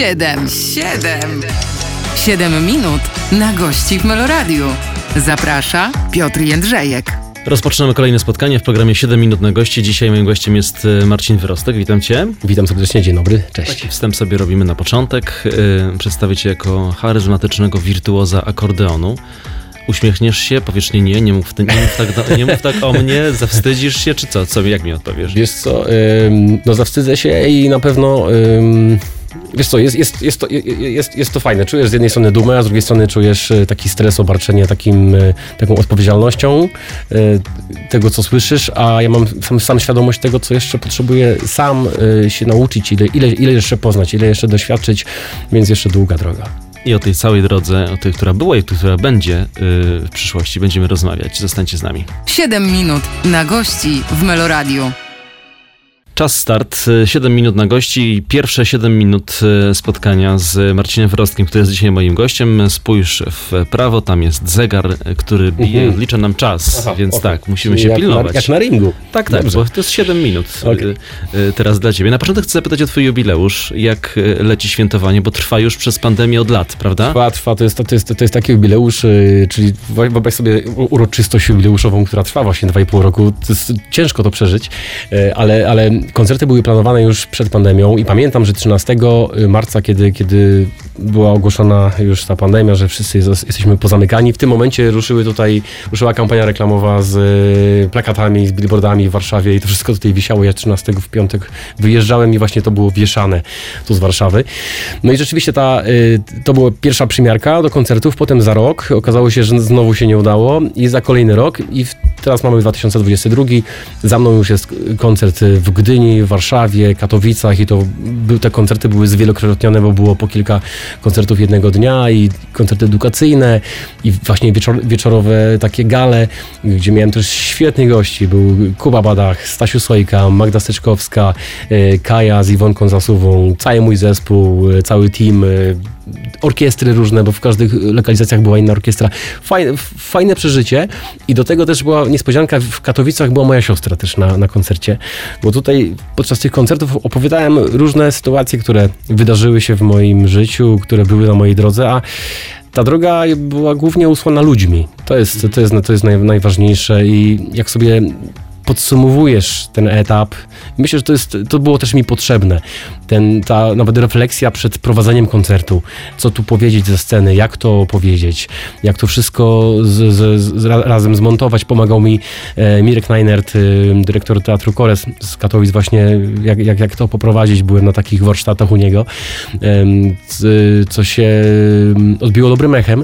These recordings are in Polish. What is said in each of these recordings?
Siedem, siedem, siedem minut na gości w Meloradiu. Zaprasza Piotr Jędrzejek. Rozpoczynamy kolejne spotkanie w programie 7 minut na gości. Dzisiaj moim gościem jest e, Marcin Wyrostek. Witam Cię. Witam serdecznie, dzień dobry, cześć. Taki wstęp sobie robimy na początek. Yy, przedstawię Cię jako charyzmatycznego wirtuoza akordeonu. Uśmiechniesz się, powiesz nie, nie, nie mów, nie mów, tak, nie mów tak o mnie, zawstydzisz się, czy co? co jak mi odpowiesz? Wiesz co, ym, no zawstydzę się i na pewno... Ym, Wiesz co, jest, jest, jest, to, jest, jest to fajne. Czujesz z jednej strony dumę, a z drugiej strony czujesz e, taki stres, obarczenie takim, e, taką odpowiedzialnością e, tego, co słyszysz, a ja mam sam, sam świadomość tego, co jeszcze potrzebuję sam się nauczyć, ile, ile, ile jeszcze poznać, ile jeszcze doświadczyć, więc jeszcze długa droga. I o tej całej drodze, o tej, która była i która będzie w przyszłości, będziemy rozmawiać. Zostańcie z nami. 7 minut na gości w Meloradiu. Czas start, 7 minut na gości i pierwsze 7 minut e, spotkania z Marcinem Wyrostkiem, który jest dzisiaj moim gościem. Spójrz w prawo, tam jest zegar, który bije, mhm. licza nam czas, Aha, więc okay. tak, musimy Czyli się jak pilnować. Na, jak na ringu. Tak, tak, Dobrze. bo to jest 7 minut okay. E, teraz dla ciebie. Na początek chcę zapytać o twój jubileusz, jak e, leci świętowanie, bo trwa już przez pandemię od lat, prawda? Trwa, trwa, to jest, to jest, to jest taki jubileusz, czyli wyobraź sobie uroczystość jubileuszową, która trwa właśnie 2,5 roku. To jest ciężko to przeżyć, ale, ale koncerty były planowane już przed pandemią i pamiętam, że 13 marca, kiedy, kiedy była ogłoszona już ta pandemia, że wszyscy jesteśmy pozamykani, w tym momencie ruszyły tutaj, ruszyła kampania reklamowa z e, plakatami, z billboardami w Warszawie i to wszystko tutaj wisiało. Ja 13 w piątek wyjeżdżałem i właśnie to było wieszane tu z Warszawy. No i rzeczywiście ta, e, to była pierwsza przymiarka do koncertów, potem za rok okazało się, że znowu się nie udało i za kolejny rok i teraz mamy 2022, za mną już jest koncert w Gdyni, Gdyni, Warszawie, Katowicach i to te koncerty były zwielokrotnione, bo było po kilka koncertów jednego dnia i koncerty edukacyjne i właśnie wieczor, wieczorowe takie gale, gdzie miałem też świetnych gości. Był Kuba Badach, Stasiu Sojka, Magda Steczkowska, e, Kaja z Iwonką Zasuwą, cały mój zespół, e, cały team, e, orkiestry różne, bo w każdych lokalizacjach była inna orkiestra. Fajne, fajne przeżycie i do tego też była niespodzianka, w Katowicach była moja siostra też na, na koncercie, bo tutaj podczas tych koncertów opowiadałem różne sytuacje, które wydarzyły się w moim życiu, które były na mojej drodze, a ta droga była głównie usłana ludźmi. To jest, to jest, to jest najważniejsze i jak sobie podsumowujesz ten etap. Myślę, że to, jest, to było też mi potrzebne. Ten, ta nawet refleksja przed prowadzeniem koncertu. Co tu powiedzieć ze sceny, jak to powiedzieć, jak to wszystko z, z, z, razem zmontować. Pomagał mi e, Mirek Neinert, e, dyrektor Teatru Kores z Katowic właśnie, jak, jak, jak to poprowadzić. Byłem na takich warsztatach u niego, e, co się odbiło dobrym echem.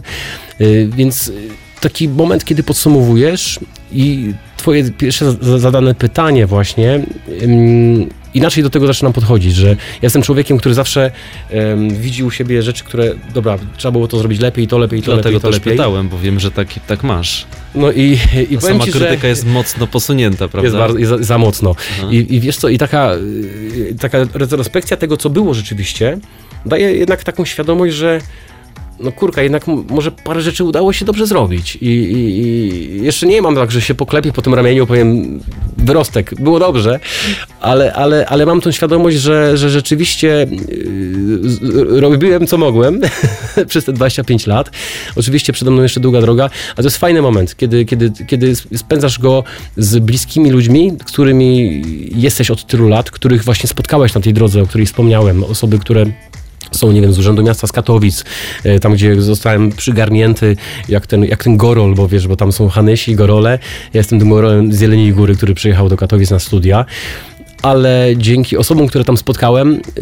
E, więc taki moment, kiedy podsumowujesz i twoje pierwsze zadane pytanie właśnie, inaczej do tego zaczynam podchodzić, że ja jestem człowiekiem, który zawsze um, widzi u siebie rzeczy, które, dobra, trzeba było to zrobić lepiej, to lepiej, to Dlatego lepiej, to też lepiej. pytałem, bo wiem, że tak, tak masz. No i, i sama ci, krytyka że jest mocno posunięta, prawda? Jest, bardzo, jest za, za, mocno. I, I, wiesz co, i taka, y, taka retrospekcja tego, co było rzeczywiście, daje jednak taką świadomość, że no kurka, jednak może parę rzeczy udało się dobrze zrobić. I, i, i jeszcze nie mam tak, że się poklepię po tym ramieniu, powiem wyrostek, było dobrze, ale, ale, ale mam tą świadomość, że, że rzeczywiście yy, robiłem co mogłem przez te 25 lat. Oczywiście przede mną jeszcze długa droga, ale to jest fajny moment, kiedy, kiedy, kiedy spędzasz go z bliskimi ludźmi, którymi jesteś od tylu lat, których właśnie spotkałeś na tej drodze, o której wspomniałem, osoby, które są, nie wiem, z Urzędu Miasta z Katowic, e, tam gdzie zostałem przygarnięty jak ten, jak ten Gorol, bo wiesz, bo tam są Hanysi Gorole. Ja jestem tym Gorolem z Jeleniej Góry, który przyjechał do Katowic na studia, ale dzięki osobom, które tam spotkałem, e,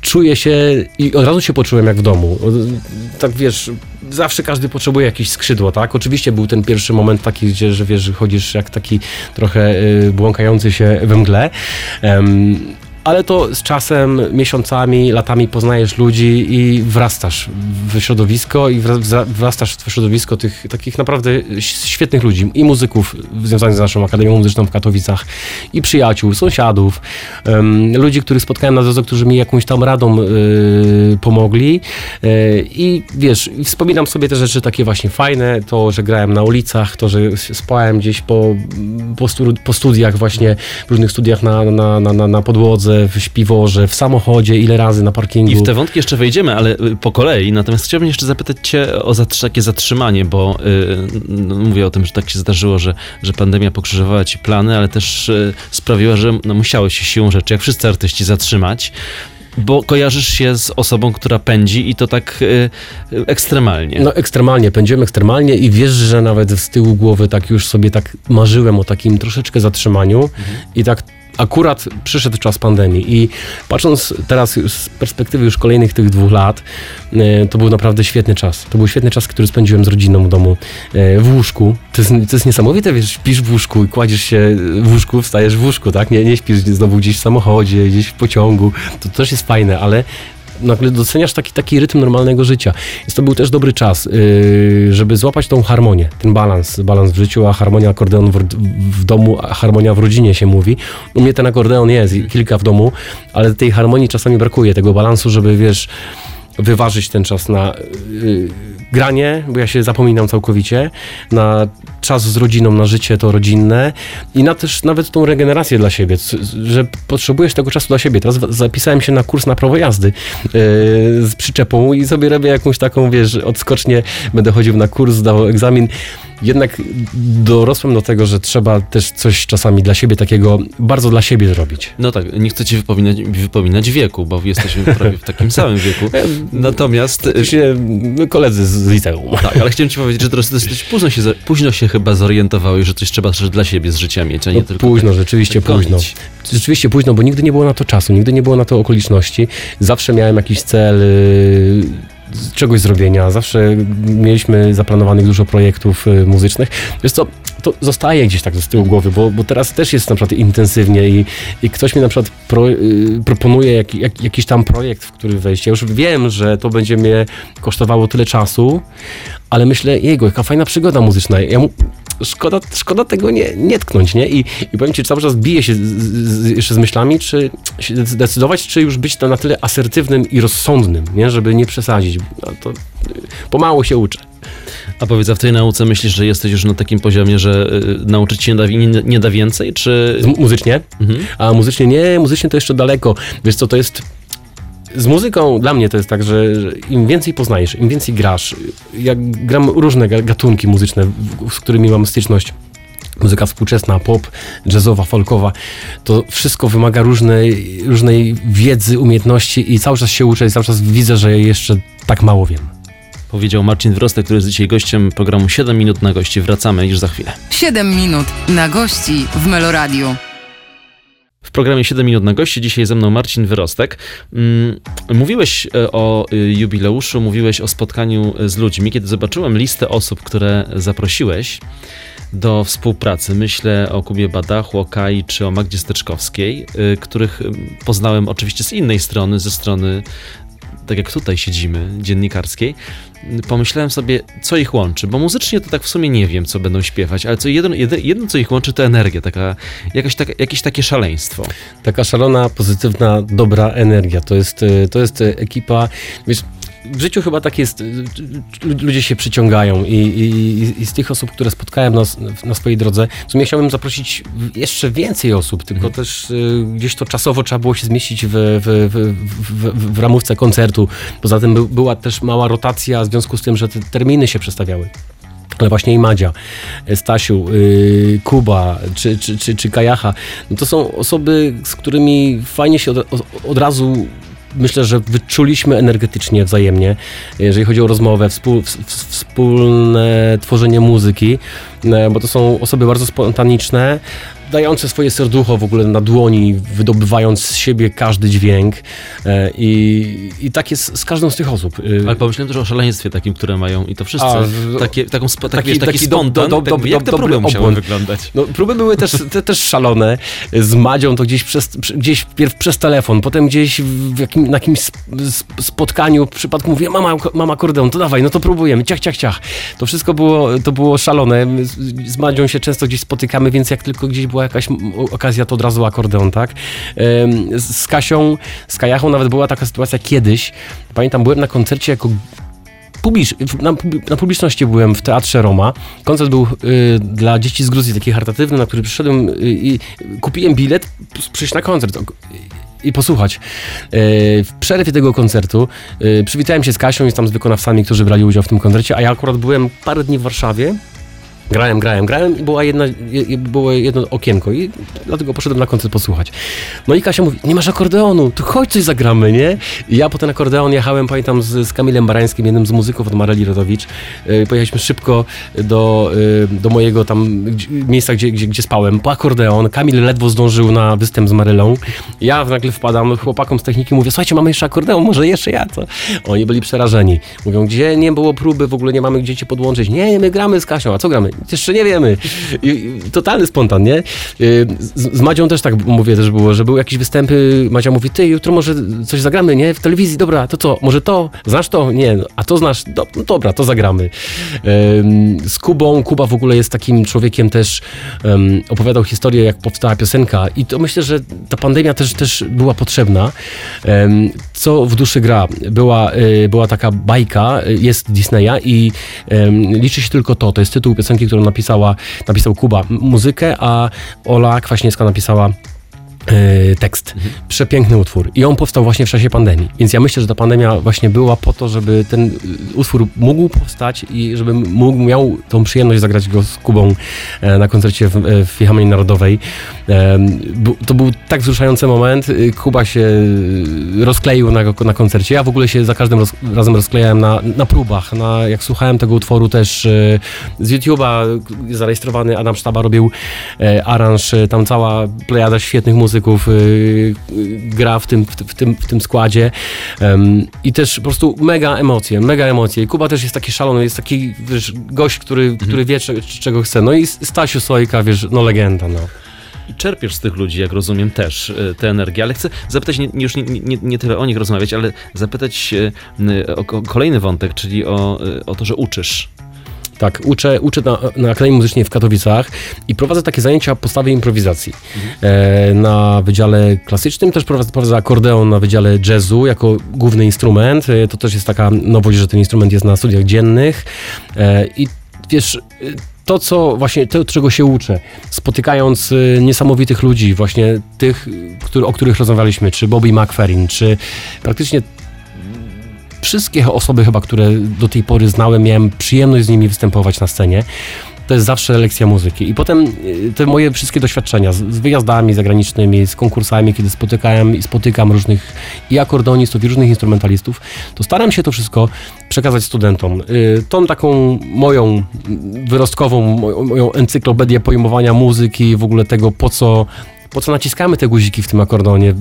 czuję się i od razu się poczułem jak w domu. Tak wiesz, zawsze każdy potrzebuje jakieś skrzydło, tak? Oczywiście był ten pierwszy moment taki, gdzie, że wiesz, chodzisz jak taki trochę e, błąkający się we mgle. Ale to z czasem, miesiącami, latami poznajesz ludzi i wrastasz w środowisko i wrastasz w środowisko tych takich naprawdę świetnych ludzi i muzyków związanych z naszą Akademią Muzyczną w Katowicach i przyjaciół, sąsiadów, um, ludzi, których spotkałem na drodze, którzy mi jakąś tam radą y, pomogli. Y, i wiesz, wspominam sobie te rzeczy takie właśnie fajne, to, że grałem na ulicach, to, że spałem gdzieś po, po, po studiach właśnie, różnych studiach na, na, na, na podłodze, w śpiworze, w samochodzie, ile razy na parkingu. I w te wątki jeszcze wejdziemy, ale y, po kolei. Natomiast chciałbym jeszcze zapytać Cię o zatr- takie zatrzymanie, bo y, no, mówię o tym, że tak się zdarzyło, że, że pandemia pokrzyżowała Ci plany, ale też y, sprawiła, że no, musiałeś się siłą rzeczy, jak wszyscy artyści, zatrzymać. Bo kojarzysz się z osobą, która pędzi i to tak y, y, ekstremalnie. No ekstremalnie, pędziłem ekstremalnie i wiesz, że nawet z tyłu głowy tak już sobie tak marzyłem o takim troszeczkę zatrzymaniu i tak akurat przyszedł czas pandemii i patrząc teraz z perspektywy już kolejnych tych dwóch lat, e, to był naprawdę świetny czas. To był świetny czas, który spędziłem z rodziną w domu, e, w łóżku. To jest, to jest niesamowite, wiesz, śpisz w łóżku i kładziesz się w łóżku, wstajesz w łóżku, tak? Nie, nie śpisz znowu gdzieś w samochodzie, gdzieś w pociągu. To też jest fajne, ale nagle doceniasz taki, taki rytm normalnego życia. Więc to był też dobry czas, yy, żeby złapać tą harmonię, ten balans, balans w życiu, a harmonia akordeon w, w domu, a harmonia w rodzinie się mówi. U mnie ten akordeon jest, kilka w domu, ale tej harmonii czasami brakuje, tego balansu, żeby wiesz, wyważyć ten czas na yy, granie, bo ja się zapominam całkowicie, na czas z rodziną, na życie to rodzinne i na też nawet tą regenerację dla siebie, że potrzebujesz tego czasu dla siebie. Teraz zapisałem się na kurs na prawo jazdy yy, z przyczepą i sobie robię jakąś taką, wiesz, odskocznie, będę chodził na kurs, zdawał egzamin. Jednak dorosłem do tego, że trzeba też coś czasami dla siebie takiego, bardzo dla siebie zrobić. No tak, nie chcę ci wypominać, wypominać wieku, bo jesteśmy prawie w takim samym wieku. Natomiast... Się, no, koledzy z liceum. Tak, ale chciałem ci powiedzieć, że teraz dosyć późno się, późno się chyba zorientowałeś, że coś trzeba też dla siebie z życia mieć, a nie No, tylko późno, tak, rzeczywiście tak późno. Rzeczywiście późno, bo nigdy nie było na to czasu, nigdy nie było na to okoliczności. Zawsze miałem jakiś cel y, z czegoś zrobienia, zawsze mieliśmy zaplanowanych dużo projektów y, muzycznych. Wiesz co, to zostaje gdzieś tak z tyłu głowy, bo, bo teraz też jest na przykład intensywnie i, i ktoś mi na przykład pro, y, proponuje jak, jak, jakiś tam projekt, w który wejść. Ja już wiem, że to będzie mnie kosztowało tyle czasu, ale myślę, jego, jaka fajna przygoda muzyczna. Ja mu, szkoda, szkoda tego nie, nie tknąć, nie? I, I powiem ci, cały czas biję się z, z, jeszcze z myślami, czy się zdecydować, czy już być na tyle asertywnym i rozsądnym, nie? Żeby nie przesadzić. No to y, pomału się uczę. A powiedz, a w tej nauce myślisz, że jesteś już na takim poziomie, że y, nauczyć się nie da, nie, nie da więcej, czy... Muzycznie? Mhm. A muzycznie nie, muzycznie to jeszcze daleko. Wiesz co, to jest... Z muzyką dla mnie to jest tak, że, że im więcej poznajesz, im więcej grasz, jak gram różne ga- gatunki muzyczne, z którymi mam styczność, muzyka współczesna, pop, jazzowa, folkowa, to wszystko wymaga różnej, różnej wiedzy, umiejętności i cały czas się uczę i cały czas widzę, że jeszcze tak mało wiem. Powiedział Marcin Wrostek, który jest dzisiaj gościem programu 7 minut na gości. Wracamy już za chwilę. 7 minut na gości w Meloradiu. W programie 7 minut na gości dzisiaj ze mną Marcin Wyrostek. Mm, Mówiłeś e, o y, jubileuszu, mówiłeś o spotkaniu z ludźmi. Kiedy zobaczyłem listę osób, które zaprosiłeś do współpracy, myślę o Kubie Badachu, o Kai czy o Magdzie Steczkowskiej, y, których y, poznałem oczywiście z innej strony, ze strony tak jak tutaj siedzimy, dziennikarskiej, pomyślałem sobie, co ich łączy, bo muzycznie to tak w sumie nie wiem, co będą śpiewać, ale co jedno, jedno, jedno co ich łączy, to energia, taka, jakaś, taka, jakieś takie szaleństwo. Taka szalona, pozytywna, dobra energia. To jest, e, to jest e, ekipa. Wiesz, w życiu chyba tak jest, lu- ludzie się przyciągają i, i, i z tych osób, które spotkałem na, na swojej drodze, w sumie chciałbym zaprosić jeszcze więcej osób, tylko też e, gdzieś to czasowo trzeba było się zmieścić w, w, w, w, ramówce koncertu. Poza tym był, była też mała rotacja w związku z tym, że te terminy się przestawiały. Ale właśnie i Madzia, Stasiu, yy, Kuba czy, czy, czy, czy Kajacha, no to są osoby, z którymi fajnie się od, od razu myślę, że wyczuliśmy energetycznie wzajemnie, jeżeli chodzi o rozmowę, współ, wspólne tworzenie muzyki, bo to są osoby bardzo spontaniczne, dające swoje serducho w ogóle na dłoni, wydobywając z siebie każdy dźwięk e, i, i tak jest z każdą z tych osób. Y, Ale pomyślałem też o szaleństwie takim, które mają i to wszyscy, A, takie, taką, spo, taki, wiesz, taki, taki spontan, do- do- tak, jak do- te próby musiały wyglądać? No, próby były też, te, też szalone. Z Madzią to gdzieś, przez, gdzieś wpierw przez telefon, potem gdzieś w jakim, na jakimś sp- sp- spotkaniu, w przypadku mówię, mama, mama akordeon, to dawaj, no to próbujemy, ciach, ciach, ciach. To wszystko było, to było szalone. Z, Madzią się często gdzieś spotykamy, więc jak tylko gdzieś była jakaś okazja, to od razu akordeon, tak? Z, Kasią, z Kajachą nawet była taka sytuacja kiedyś. Pamiętam, byłem na koncercie jako publicz, na, na publiczności byłem w Teatrze Roma. Koncert był y, dla dzieci z Gruzji, taki charytatywny, na który przyszedłem y, i kupiłem bilet, przyjść na koncert. i posłuchać. E, w przerwie tego koncertu e, przywitałem się z Kasią i tam z wykonawcami, którzy brali udział w tym koncercie, a ja akurat byłem parę dni w Warszawie Grałem, grałem, grałem i była jedna, je, było jedno okienko i dlatego poszedłem na koncert posłuchać. No i Kasia mówi, nie masz akordeonu, to chodź coś zagramy, nie? I ja po ten akordeon jechałem, pamiętam, z, z Kamilem Barańskim, jednym z muzyków od Mareli Rodowicz. Yy, pojechaliśmy szybko do, yy, do mojego tam miejsca, gdzie, gdzie, gdzie spałem, po akordeon. Kamil ledwo zdążył na występ z Marylą. Ja nagle wpadam chłopakom z techniki, mówię, słuchajcie, mamy jeszcze akordeon, może jeszcze ja, co? Oni byli przerażeni. Mówią, gdzie nie było próby, w ogóle nie mamy gdzie cię podłączyć. Nie, my gramy z Kasią, a co gramy? jeszcze nie wiemy. Totalny spontan, nie? Y, z, z Madzią też tak mówię też było, że były jakieś występy, Madzia mówi, ty jutro może coś zagramy, nie? W telewizji, dobra, to co? Może to? Znasz to? Nie. A to znasz? Do, no dobra, to zagramy. Z Kubą, Kuba w ogóle jest takim człowiekiem też, um, opowiadał historię, jak powstała piosenka i to myślę, że ta pandemia też, też była potrzebna. Um, co w duszy gra? Była, y, była taka bajka, y, jest Disneya i liczy się tylko to. To jest tytuł piosenki, którą napisała, napisał Kuba muzykę, a Ola Kwaśniewska napisała e, tekst. Mhm. Przepiękny utwór. I on powstał właśnie w czasie pandemii. Więc ja myślę, że ta pandemia właśnie była po to, żeby ten e, utwór mógł powstać i żeby mógł, miał tą przyjemność zagrać go z Kubą e, na koncercie w, w Filharmonii Narodowej. To był tak wzruszający moment. Kuba się rozkleił na, na koncercie. Ja w ogóle się za każdym roz, razem rozklejałem na, na próbach. Na, jak słuchałem tego utworu też z YouTube'a zarejestrowany Adam Sztaba robił aranż. Tam cała plejada świetnych muzyków muzyków y, gra w tym, w, tym, w tym składzie i też po prostu mega emocje, mega emocje. I Kuba też jest taki szalony, jest taki wiesz, gość, który, mhm. który wie czego chce. No i Stasiu Sojka, wiesz, no legenda, no. I czerpiesz z tych ludzi, jak rozumiem, też y, tę energię, ale chcę zapytać nie, już nie, nie, nie tyle o nich rozmawiać, ale zapytać y, o kolejny wątek, czyli o, o to, że uczysz. Tak, uczę, uczę na, na Akademii Muzycznej w Katowicach i prowadzę takie zajęcia podstawy improwizacji. E, na Wydziale Klasycznym też prowadzę, prowadzę akordeon na Wydziale Jazzu jako główny instrument. E, to też jest taka nowość, że ten instrument jest na studiach dziennych. E, I wiesz to, co właśnie, to, czego się uczę, spotykając y, niesamowitych ludzi, właśnie tych, który, o których rozmawialiśmy, czy Bobby McFerrin, czy praktycznie wszystkie osoby chyba, które do tej pory znałem, miałem przyjemność z nimi występować na scenie. To jest zawsze lekcja muzyki. I potem y, te moje wszystkie doświadczenia z, z wyjazdami zagranicznymi, z konkursami, kiedy spotykałem i spotykam różnych i akordonistów, i różnych instrumentalistów, to staram się to wszystko przekazać studentom. Y, tą taką moją wyrostkową, moją encyklopedię pojmowania muzyki, w ogóle tego, po co po co naciskamy te guziki w tym akordonie,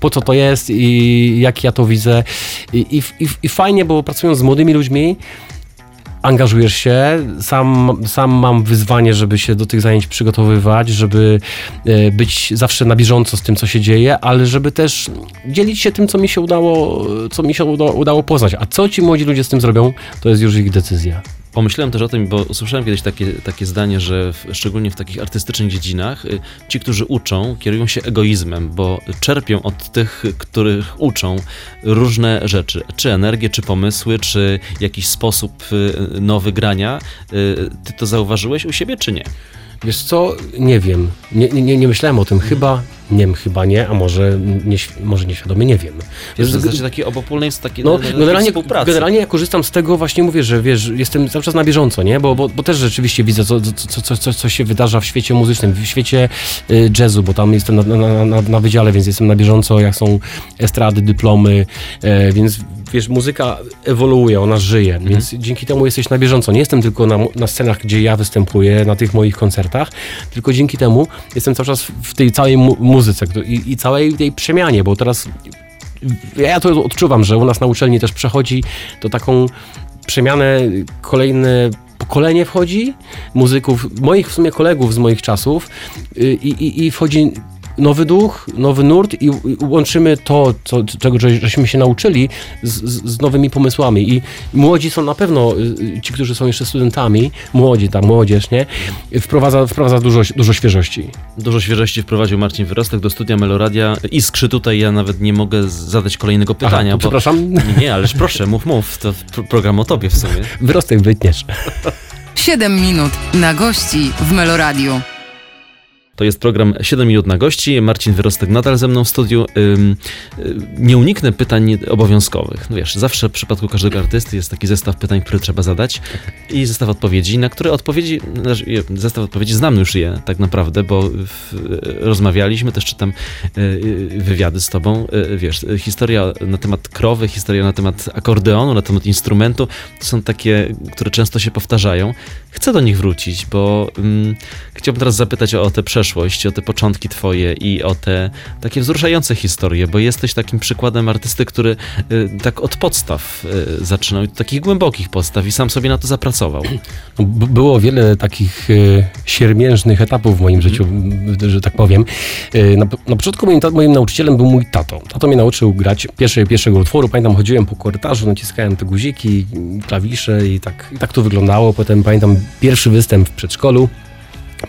po co to jest i jak ja to widzę. I, i, i fajnie, bo pracując z młodymi ludźmi, angażujesz się, sam, sam mam wyzwanie, żeby się do tych zajęć przygotowywać, żeby e, być zawsze na bieżąco z tym, co się dzieje, ale żeby też dzielić się tym, co mi się udało, co mi się udało, udało poznać. A co ci młodzi ludzie z tym zrobią, to jest już ich decyzja. Pomyślałem też o tym, bo usłyszałem kiedyś takie, takie zdanie, że w, szczególnie w takich artystycznych dziedzinach y, ci, którzy uczą, kierują się egoizmem, bo czerpią od tych, których uczą różne rzeczy, czy energię, czy pomysły, czy jakiś sposób y, nowy grania. Y, ty to zauważyłeś u siebie, czy nie? Wiesz co, nie wiem. Nie, nie, nie myślałem o tym. Chyba nie wiem, chyba nie, a może, nie, może nieświadomie nie wiem. Jest w zasadzie taki obopólny jest taki no, generalnie, generalnie ja korzystam z tego właśnie, mówię, że wiesz, jestem cały czas na bieżąco, nie? Bo, bo, bo też rzeczywiście widzę, co, co, co, co, co się wydarza w świecie muzycznym, w świecie y, jazzu, bo tam jestem na, na, na, na wydziale, więc jestem na bieżąco, jak są estrady, dyplomy, y, więc wiesz, muzyka ewoluuje, ona żyje, mhm. więc dzięki temu jesteś na bieżąco. Nie jestem tylko na, na scenach, gdzie ja występuję, na tych moich koncertach, tylko dzięki temu jestem cały czas w tej całej mu muzyce i, i całej tej przemianie, bo teraz ja to odczuwam, że u nas na uczelni też przechodzi to taką przemianę, kolejne pokolenie wchodzi muzyków, moich w sumie kolegów z moich czasów y, i, i, i wchodzi nowy duch, nowy nurt i łączymy to, co, czego żeśmy się nauczyli z, z, nowymi pomysłami. I młodzi są na pewno, y, ci, którzy są jeszcze studentami, młodzi, ta młodzież, nie? Wprowadza, wprowadza dużo, dużo świeżości. Dużo świeżości wprowadził Marcin Wyrostek do studia Meloradia. Iskrzy tutaj, ja nawet nie mogę zadać kolejnego pytania. Aha, bo... Przepraszam? Nie, nie, ależ proszę, mów, mów. To program o tobie w sumie. Wyrostek wytniesz. 7 minut na gości w Meloradiu. To jest program 7 minut na gości. Marcin Wyrostek nadal ze mną w studiu. Y, nie uniknę pytań obowiązkowych. No wiesz, zawsze w przypadku każdego artysty jest taki zestaw pytań, które trzeba zadać i zestaw odpowiedzi, na które odpowiedzi, znaczy, zestaw odpowiedzi znam już je tak naprawdę, bo rozmawialiśmy, też czytam y, y, wywiady z tobą. Wiesz, historia na temat krowy, historia na temat akordeonu, na temat instrumentu, to są takie, które często się powtarzają. Chcę do nich wrócić, bo ym, chciałbym teraz zapytać o, o tę przeszłość, o te początki twoje i o te takie wzruszające historie, bo jesteś takim przykładem artysty, który y, tak od podstaw y, zaczynał, od takich głębokich podstaw i sam sobie na to zapracował. No, było wiele takich y, siermiężnych etapów w moim życiu, y, że tak powiem. Y, na, na początku moim, ta- moim nauczycielem był mój tato. Tato mnie nauczył grać pierwsze, pierwszego utworu. Pamiętam, chodziłem po korytarzu, naciskałem te guziki, klawisze i tak, i tak to wyglądało. Potem pamiętam pierwszy występ w przedszkolu,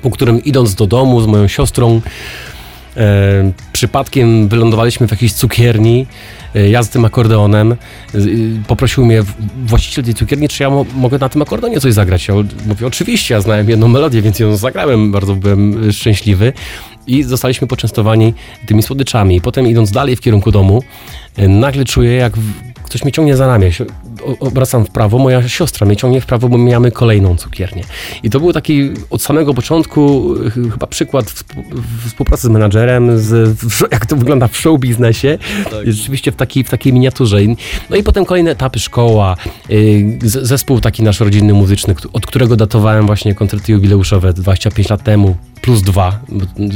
po którym idąc do domu z moją siostrą, E, przypadkiem wylądowaliśmy w jakiejś cukierni, e, ja z tym akordeonem. Y, Poprosił mnie właściciel tej cukierni, czy ja mo- mogę na tym akordeonie coś zagrać. Ja mówię, oczywiście, ja znałem jedną melodię, więc ją zagrałem, bardzo byłem y, szczęśliwy. I zostaliśmy poczęstowani tymi słodyczami. Potem idąc dalej w kierunku domu, e, nagle czuję, jak ktoś mnie ciągnie za ramię. Obracam w prawo, moja siostra mnie ciągnie w prawo, bo my mamy kolejną cukiernię. I to był taki od samego początku ch- chyba przykład współ- współpracy z menadżerem, z, jak to wygląda w show biznesie. Tak. Rzeczywiście w takiej, w takiej miniaturze. No i potem kolejne etapy, szkoła, y, zespół taki nasz rodzinny muzyczny, od którego datowałem właśnie koncerty jubileuszowe 25 lat temu, plus dwa,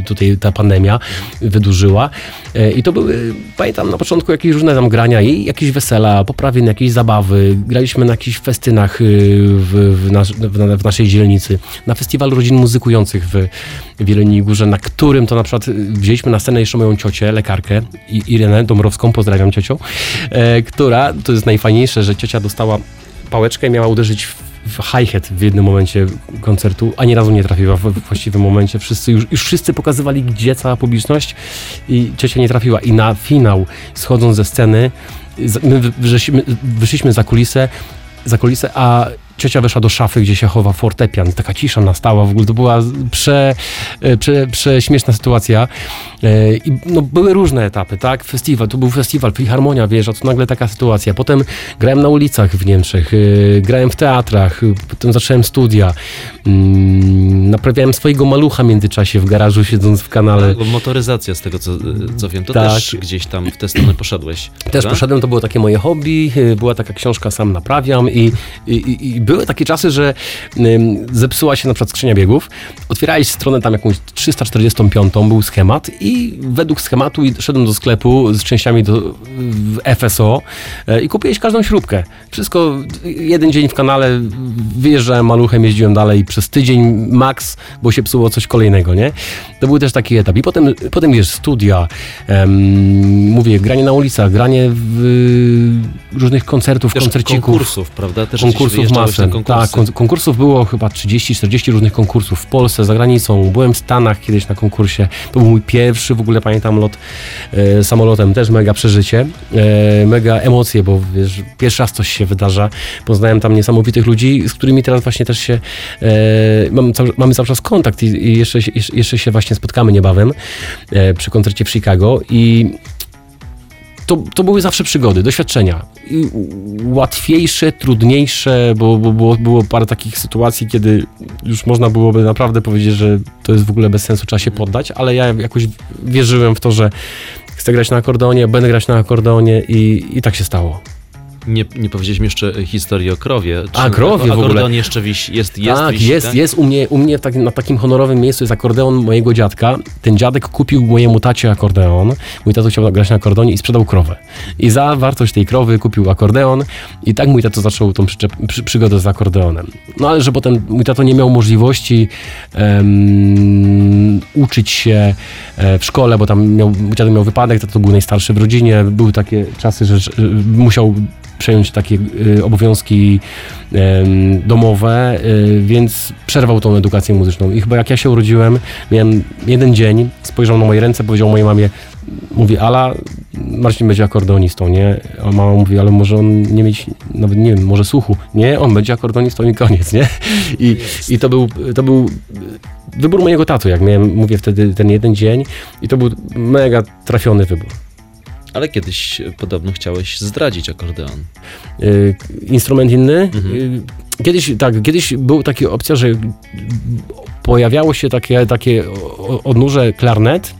tutaj ta pandemia wydłużyła. E, I to były, pamiętam na początku jakieś różne tam grania i jakieś wesela, poprawiny, jakieś zabawy. Graliśmy na jakichś festynach y, w, w, nasz, w, w naszej dzielnicy, na festiwalu rodzin muzykujących w, w Jeleniej Górze, na którym to na przykład y, wzięliśmy na scenę jeszcze moją ciocię, lekarkę, Irenę Dąbrowską, pozdrawiam ciocią, e, która, to jest najfajniejsze, że ciocia dostała pałeczkę i miała uderzyć w, w hi-hat w jednym momencie koncertu, a nie razu nie trafiła w, właściwym momencie. Wszyscy, już, już wszyscy pokazywali, gdzie cała publiczność i ciocia nie trafiła. I na finał, schodząc ze sceny, my wy- wyszliśmy, wyszliśmy za kulisę, za kulisę, a ciocia weszła do szafy, gdzie się chowa fortepian. Taka cisza nastała w ogóle. To była prze, e, prze, prześmieszna sytuacja. E, I no, były różne etapy, tak? Festiwal, to był festiwal, Filharmonia, wiesz, a tu nagle taka sytuacja. Potem grałem na ulicach w Niemczech, e, grałem w teatrach, potem zacząłem studia. Mm, Naprawiałem swojego malucha w międzyczasie w garażu, siedząc w kanale. Bo motoryzacja, z tego co, co wiem, to Tak. też gdzieś tam w tę stronę poszedłeś. Też prawda? poszedłem, to było takie moje hobby, była taka książka Sam naprawiam i, i, i- i były takie czasy, że zepsuła się na przykład skrzynia biegów, otwierałeś stronę tam jakąś 345, był schemat i według schematu szedłem do sklepu z częściami do FSO e, i kupiłeś każdą śrubkę. Wszystko, jeden dzień w kanale, wyjeżdżałem maluchem, jeździłem dalej przez tydzień max, bo się psuło coś kolejnego, nie? To był też taki etap. I potem, potem wiesz, studia, em, mówię, granie na ulicach, granie w różnych koncertów, Też koncercików. konkursów, prawda? Też Konkursów wyjeżdżałeś na konkursy. Tak, kon- konkursów było chyba 30-40 różnych konkursów w Polsce, za granicą. Byłem w Stanach kiedyś na konkursie. To był mój pierwszy, w ogóle pamiętam lot e, samolotem, też mega przeżycie, e, mega emocje, bo wiesz, pierwszy raz coś się wydarza. Poznałem tam niesamowitych ludzi, z którymi teraz właśnie też się e, mam cały, mamy cały czas kontakt i, i jeszcze, się- jeszcze, jeszcze się właśnie spotkamy niebawem e, przy koncercie w Chicago i to, to były zawsze przygody, doświadczenia. I łatwiejsze, trudniejsze, bo, bo było, było parę takich sytuacji, kiedy już można byłoby naprawdę powiedzieć, że to jest w ogóle bez sensu, trzeba się poddać, ale ja jakoś wierzyłem w to, że chcę grać na akordeonie, będę grać na akordeonie i, i tak się stało. Nie, nie powiedzieliśmy jeszcze historii o krowie. A, krowie w ogóle. Akordeon jeszcze wisi, jest, jest tak, wisi, jest, tak? jest u mnie, u mnie w takim, na takim honorowym miejscu jest akordeon mojego dziadka. Ten dziadek kupił mojemu tacie akordeon. Mój tato chciał grać na akordeonie i sprzedał krowę. I za wartość tej krowy kupił akordeon i tak mój tato zaczął tą przyczep, przy, przygodę z akordeonem. No ale że potem mój tato nie miał możliwości em, uczyć się e, w szkole, bo tam miał, mój tato miał wypadek, tato był najstarszy w rodzinie. Były takie czasy, że, że musiał przejąć takie y, obowiązki domowe, y, więc przerwał tą edukację muzyczną. I chyba jak ja się urodziłem, miałem jeden dzień, spojrzał na moje ręce, powiedział mojej mamie, mówi Ala, Marcin będzie akordeonistą, nie? A mama mówi, ale może on nie mieć, nawet nie wiem, może słuchu. Nie, on będzie akordeonistą i koniec, nie? I, i to, był, to był wybór mojego tatu, jak miałem, mówię wtedy, ten jeden dzień i to był mega trafiony wybór. Ale kiedyś e, podobno chciałeś zdradzić akordeon. Y, instrument inny. Y, Kiedyś, tak, kiedyś była taka opcja, że pojawiało się takie, takie odnóże klarnet.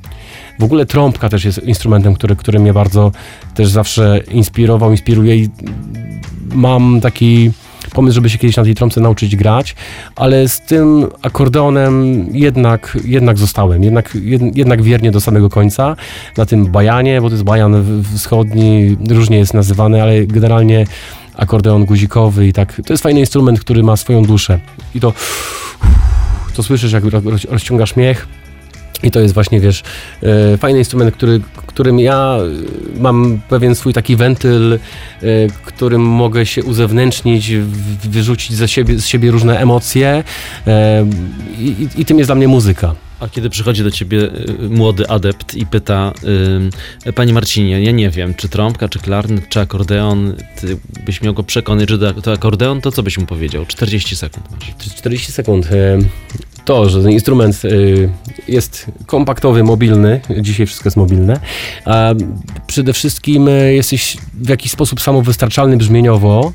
W ogóle trąbka też jest instrumentem, który, który mnie bardzo też zawsze inspirował, inspiruje i mam taki pomysł, żeby się kiedyś na tej trąbce nauczyć grać, ale z tym akordeonem jednak, jednak zostałem, jednak, jed- jednak wiernie do samego końca. Na tym bajanie, bo to jest bajan wschodni, różnie jest nazywany, ale generalnie akordeon guzikowy i tak. To jest fajny instrument, który ma swoją duszę. I to, to słyszysz, jak roz- rozciągasz miech. I to jest właśnie, wiesz, e, fajny instrument, który, którym ja e, mam pewien swój taki wentyl, e, którym mogę się uzewnętrznić, wyrzucić ze siebie, z siebie różne emocje i, i, tym jest dla mnie muzyka. A kiedy przychodzi do ciebie młody adept i pyta, Panie Marcinie, ja nie wiem, czy trąbka, czy klarnet, czy akordeon, ty byś miał go przekonać, że to- to akordeon, to co byś mu powiedział? 40 sekund masz. 40 sekund. To, że ten instrument e, jest kompaktowy, mobilny, dzisiaj wszystko jest mobilne, a przede wszystkim e, jesteś w jakiś sposób samowystarczalny brzmieniowo.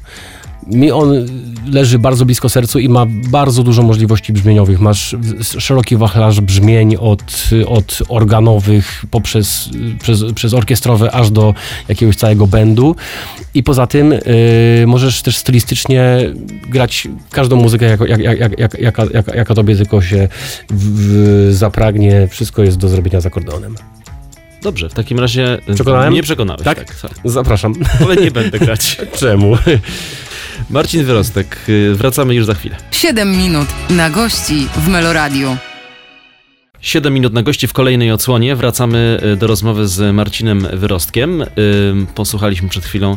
Mi on leży bardzo blisko sercu i ma bardzo dużo możliwości brzmieniowych. Masz szeroki wachlarz brzmień od, od organowych poprzez przez, przez orkiestrowe aż do jakiegoś całego bendu. I poza tym y, możesz też stylistycznie grać każdą muzykę, jako, jak, jak, jak, jak, jaka, jaka, jaka tobie tylko się w, zapragnie. Wszystko jest do zrobienia z akordeonem. Dobrze, w takim razie Przekonałem? mnie przekonałeś. Tak? Tak, tak. Zapraszam. Ale nie będę grać. Czemu? Marcin Wyrostek, y, wracamy już za chwilę. 7 minut na gości w Meloradiu. 7 minut na gości w kolejnej odsłonie. Wracamy y, do rozmowy z Marcinem Wyrostkiem. Y, Posłuchaliśmy przed chwilą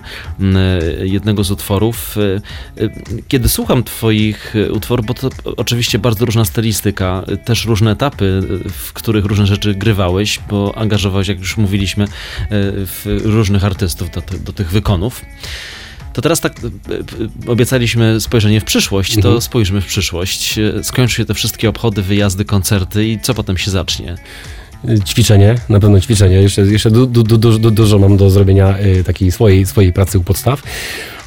jednego z utworów. Kiedy słucham Twoich utworów, bo to oczywiście bardzo różna stylistyka, też różne etapy, w których różne rzeczy grywałeś, bo angażowałeś, jak już mówiliśmy, w różnych artystów do, do tych wykonów. To teraz tak y, y, obiecaliśmy spojrzenie w przyszłość, to Mhm. spójrzmy w przyszłość. Y, Skończą się te wszystkie obchody, wyjazdy, koncerty i co potem się zacznie? Ćwiczenie, na pewno ćwiczenie. Jeszcze, jeszcze du, du, du, du, du, dużo mam do zrobienia takiej swojej, swojej pracy u podstaw.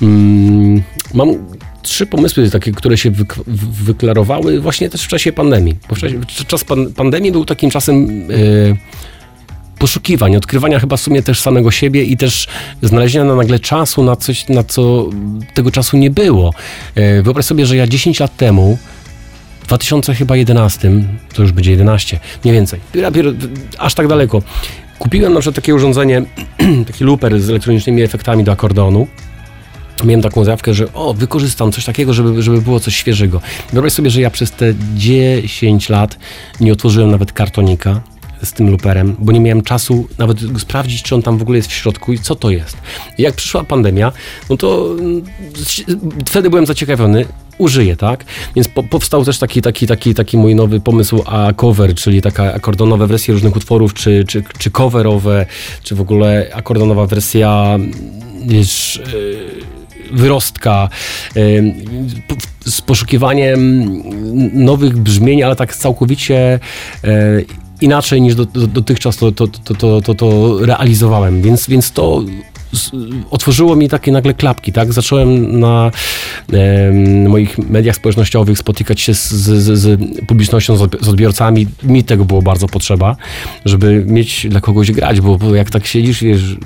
Mm, mam trzy pomysły takie, które się wyk- w- wyklarowały właśnie też w czasie pandemii. Bo w czasie, czas pan, pandemii był takim czasem poszukiwań, odkrywania chyba w sumie też samego siebie i też znalezienia na nagle czasu na coś, na co tego czasu nie było. Y, wyobraź sobie, że ja 10 lat temu w 2011, to już będzie 11, mniej więcej, aż tak daleko. Kupiłem na przykład takie urządzenie, taki looper z elektronicznymi efektami do akordeonu. Miałem taką zjawkę, że o, wykorzystam coś takiego, żeby, żeby było coś świeżego. Wyobraź sobie, że ja przez te 10 lat nie otworzyłem nawet kartonika z tym looperem, bo nie miałem czasu nawet sprawdzić, czy on tam w ogóle jest w środku i co to jest. Jak przyszła pandemia, no to mm, wtedy byłem zaciekawiony, użyję, tak? Więc po, powstał też taki, taki, taki, taki mój nowy pomysł a cover, czyli taka akordonowe wersje różnych utworów, czy, czy, czy coverowe, czy w ogóle akordonowa wersja wiesz, yy, wyrostka, p- z poszukiwaniem nowych brzmień, ale tak całkowicie yy, inaczej niż do, do, dotychczas to, to, to, to, to, realizowałem, więc, więc to otworzyło mi takie nagle klapki, tak? Zacząłem na em, moich mediach społecznościowych spotykać się z, z, z publicznością, z odbi- z odbiorcami. Mi tego było bardzo potrzeba, żeby mieć dla kogoś grać, bo, jak tak siedzisz, wiesz,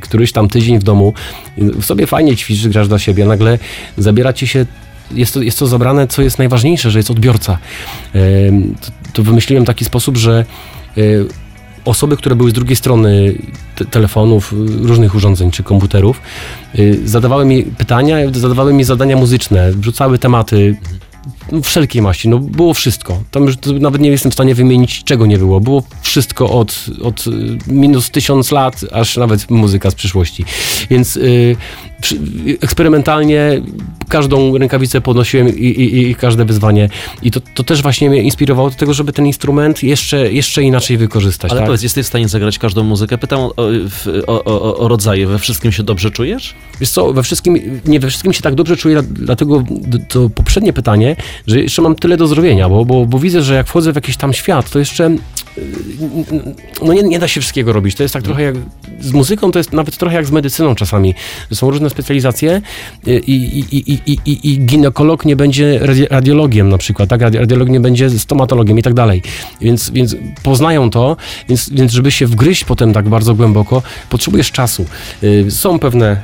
któryś tam tydzień w domu, w sobie fajnie ćwiczysz, grasz dla siebie, nagle zabiera ci się jest to, jest to zabrane, co jest najważniejsze, że jest odbiorca. To, to wymyśliłem taki sposób, że e, osoby, które były z drugiej strony te, telefonów, różnych urządzeń czy komputerów, y, zadawały mi pytania, zadawały mi zadania muzyczne, wrzucały tematy no, wszelkiej maści, no było wszystko. Tam już nawet nie jestem w stanie wymienić, czego nie było. Było wszystko od, od minus tysiąc lat, aż nawet muzyka z przyszłości. Więc przy, eksperymentalnie każdą rękawicę podnosiłem i, i, i każde wyzwanie. I to, to też właśnie mnie inspirowało do tego, żeby ten instrument jeszcze, jeszcze inaczej wykorzystać. Ale tak? powiedz, jesteś w stanie zagrać każdą muzykę? Pytam o, o, o, o rodzaje. We wszystkim się dobrze czujesz? Wiesz co, we wszystkim, nie we wszystkim się tak dobrze czuję, dla- dlatego to poprzednie pytanie, że jeszcze mam tyle do zrobienia, bo, bo, bo widzę, że jak wchodzę w jakiś tam świat, to jeszcze no nie, nie da się wszystkiego robić. To jest tak trochę jak z muzyką, to jest nawet trochę jak z medycyną czasami. Są różne specjalizacje yy, i, i, i, i, i, ginekolog nie będzie radi- radiologiem na przykład, tak? Radi- Radiolog nie będzie stomatologiem i tak dalej. Więc, więc poznają to, więc, więc żeby się wgryźć potem tak bardzo głęboko, potrzebujesz czasu. Yy, Są pewne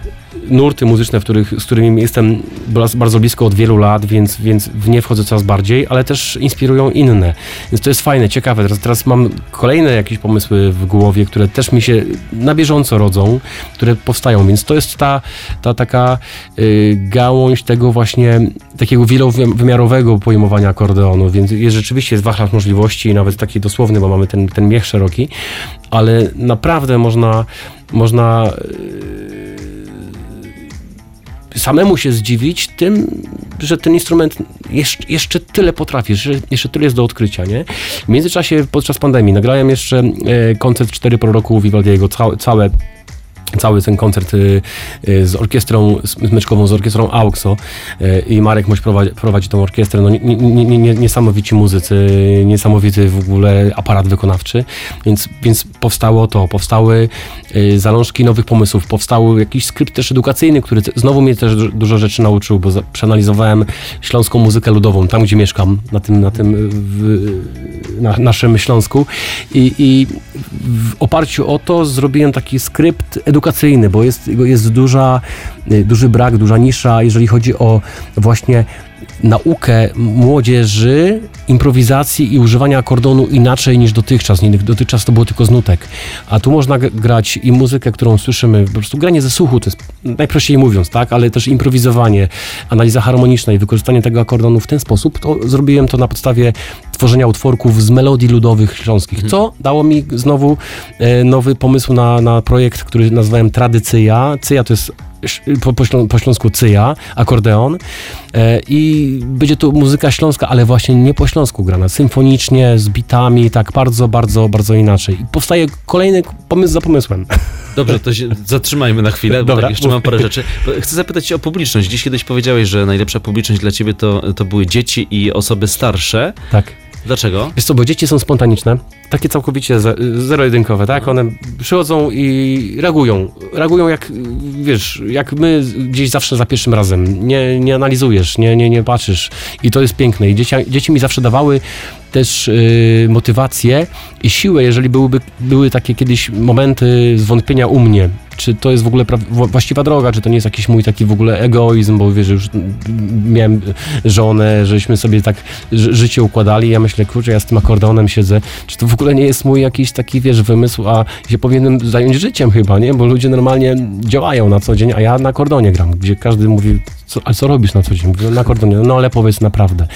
nurty muzyczne, w których, z którymi jestem bardzo blisko od wielu lat, więc, więc w nie wchodzę coraz bardziej, ale też inspirują inne. Więc to jest fajne, ciekawe. Teraz, teraz mam kolejne jakieś pomysły w głowie, które też mi się na bieżąco rodzą, które powstają, więc to jest ta, ta taka y, gałąź tego właśnie takiego wielowymiarowego pojmowania akordeonu, więc jest rzeczywiście jest wachlarz możliwości, nawet taki dosłowny, bo mamy ten, ten miech szeroki, ale naprawdę można można samemu się zdziwić tym, że ten instrument jeszcze, jeszcze tyle potrafi, że jeszcze tyle jest do odkrycia, nie? W międzyczasie, podczas pandemii, nagrałem jeszcze e, koncert 4 proroku Vivaldiego, całe, całe cały ten koncert y, y, z orkiestrą smyczkową, z orkiestrą AUXO y, i Marek Moś prowadzi, prowadzi tą orkiestrę. No, nie, nie, nie, nie, niesamowici muzycy, niesamowity w ogóle aparat wykonawczy, więc, więc powstało to, powstały zalążki nowych pomysłów, powstał jakiś skrypt też edukacyjny, który znowu mnie też du- dużo rzeczy nauczył, bo przeanalizowałem śląską muzykę ludową, tam gdzie mieszkam, na tym, na tym w, na naszym Śląsku. I, i w oparciu o to zrobiłem taki skrypt edukacyjny, bo jest, jest duża, y, duży brak, duża nisza, jeżeli chodzi o właśnie naukę młodzieży, improwizacji i używania akordonu inaczej niż dotychczas. Nie, Dotychczas to było tylko z nutek. A tu można grać i muzykę, którą słyszymy, po prostu granie ze słuchu, to jest najprościej mówiąc, tak, ale też improwizowanie, analiza harmoniczna i wykorzystanie tego akordonu w ten sposób, to zrobiłem to na podstawie tworzenia utworków z melodii ludowych śląskich, co dało mi znowu e, nowy pomysł na, na projekt, który nazwałem Tradycyja. Cyja to jest po, po, ślą- po śląsku cyja, akordeon e, i będzie to muzyka śląska, ale właśnie nie po śląsku grana, symfonicznie, z bitami, tak bardzo, bardzo, bardzo inaczej. I powstaje kolejny pomysł za pomysłem. Dobrze, to się zatrzymajmy na chwilę, bo Dobra, tak jeszcze mam parę rzeczy. Chcę zapytać cię o publiczność. Dziś kiedyś powiedziałeś, że najlepsza publiczność dla ciebie to, to były dzieci i osoby starsze. Tak. Dlaczego? Wiesz co, bo dzieci są spontaniczne, takie całkowicie ze- zero-jedynkowe, tak? One przychodzą i reagują. Reagują jak, wiesz, jak my gdzieś zawsze za pierwszym razem. Nie, nie analizujesz, nie, nie, nie patrzysz. I to jest piękne. I dzieci, dzieci mi zawsze dawały też y, motywację i siłę, jeżeli byłyby, były takie kiedyś momenty zwątpienia u mnie, czy to jest w ogóle właściwa droga, czy to nie jest jakiś mój taki w ogóle egoizm, bo wiesz, już miałem żonę, żeśmy sobie tak ży- życie układali, ja myślę, kurczę, ja z tym akordeonem siedzę, czy to w ogóle nie jest mój jakiś taki, wiesz, wymysł, a się powinienem zająć życiem chyba, nie? Bo ludzie normalnie działają na co dzień, a ja na akordeonie gram, gdzie każdy mówi, co, a co robisz na co dzień? Mówię, na akordeonie, no ale powiedz naprawdę.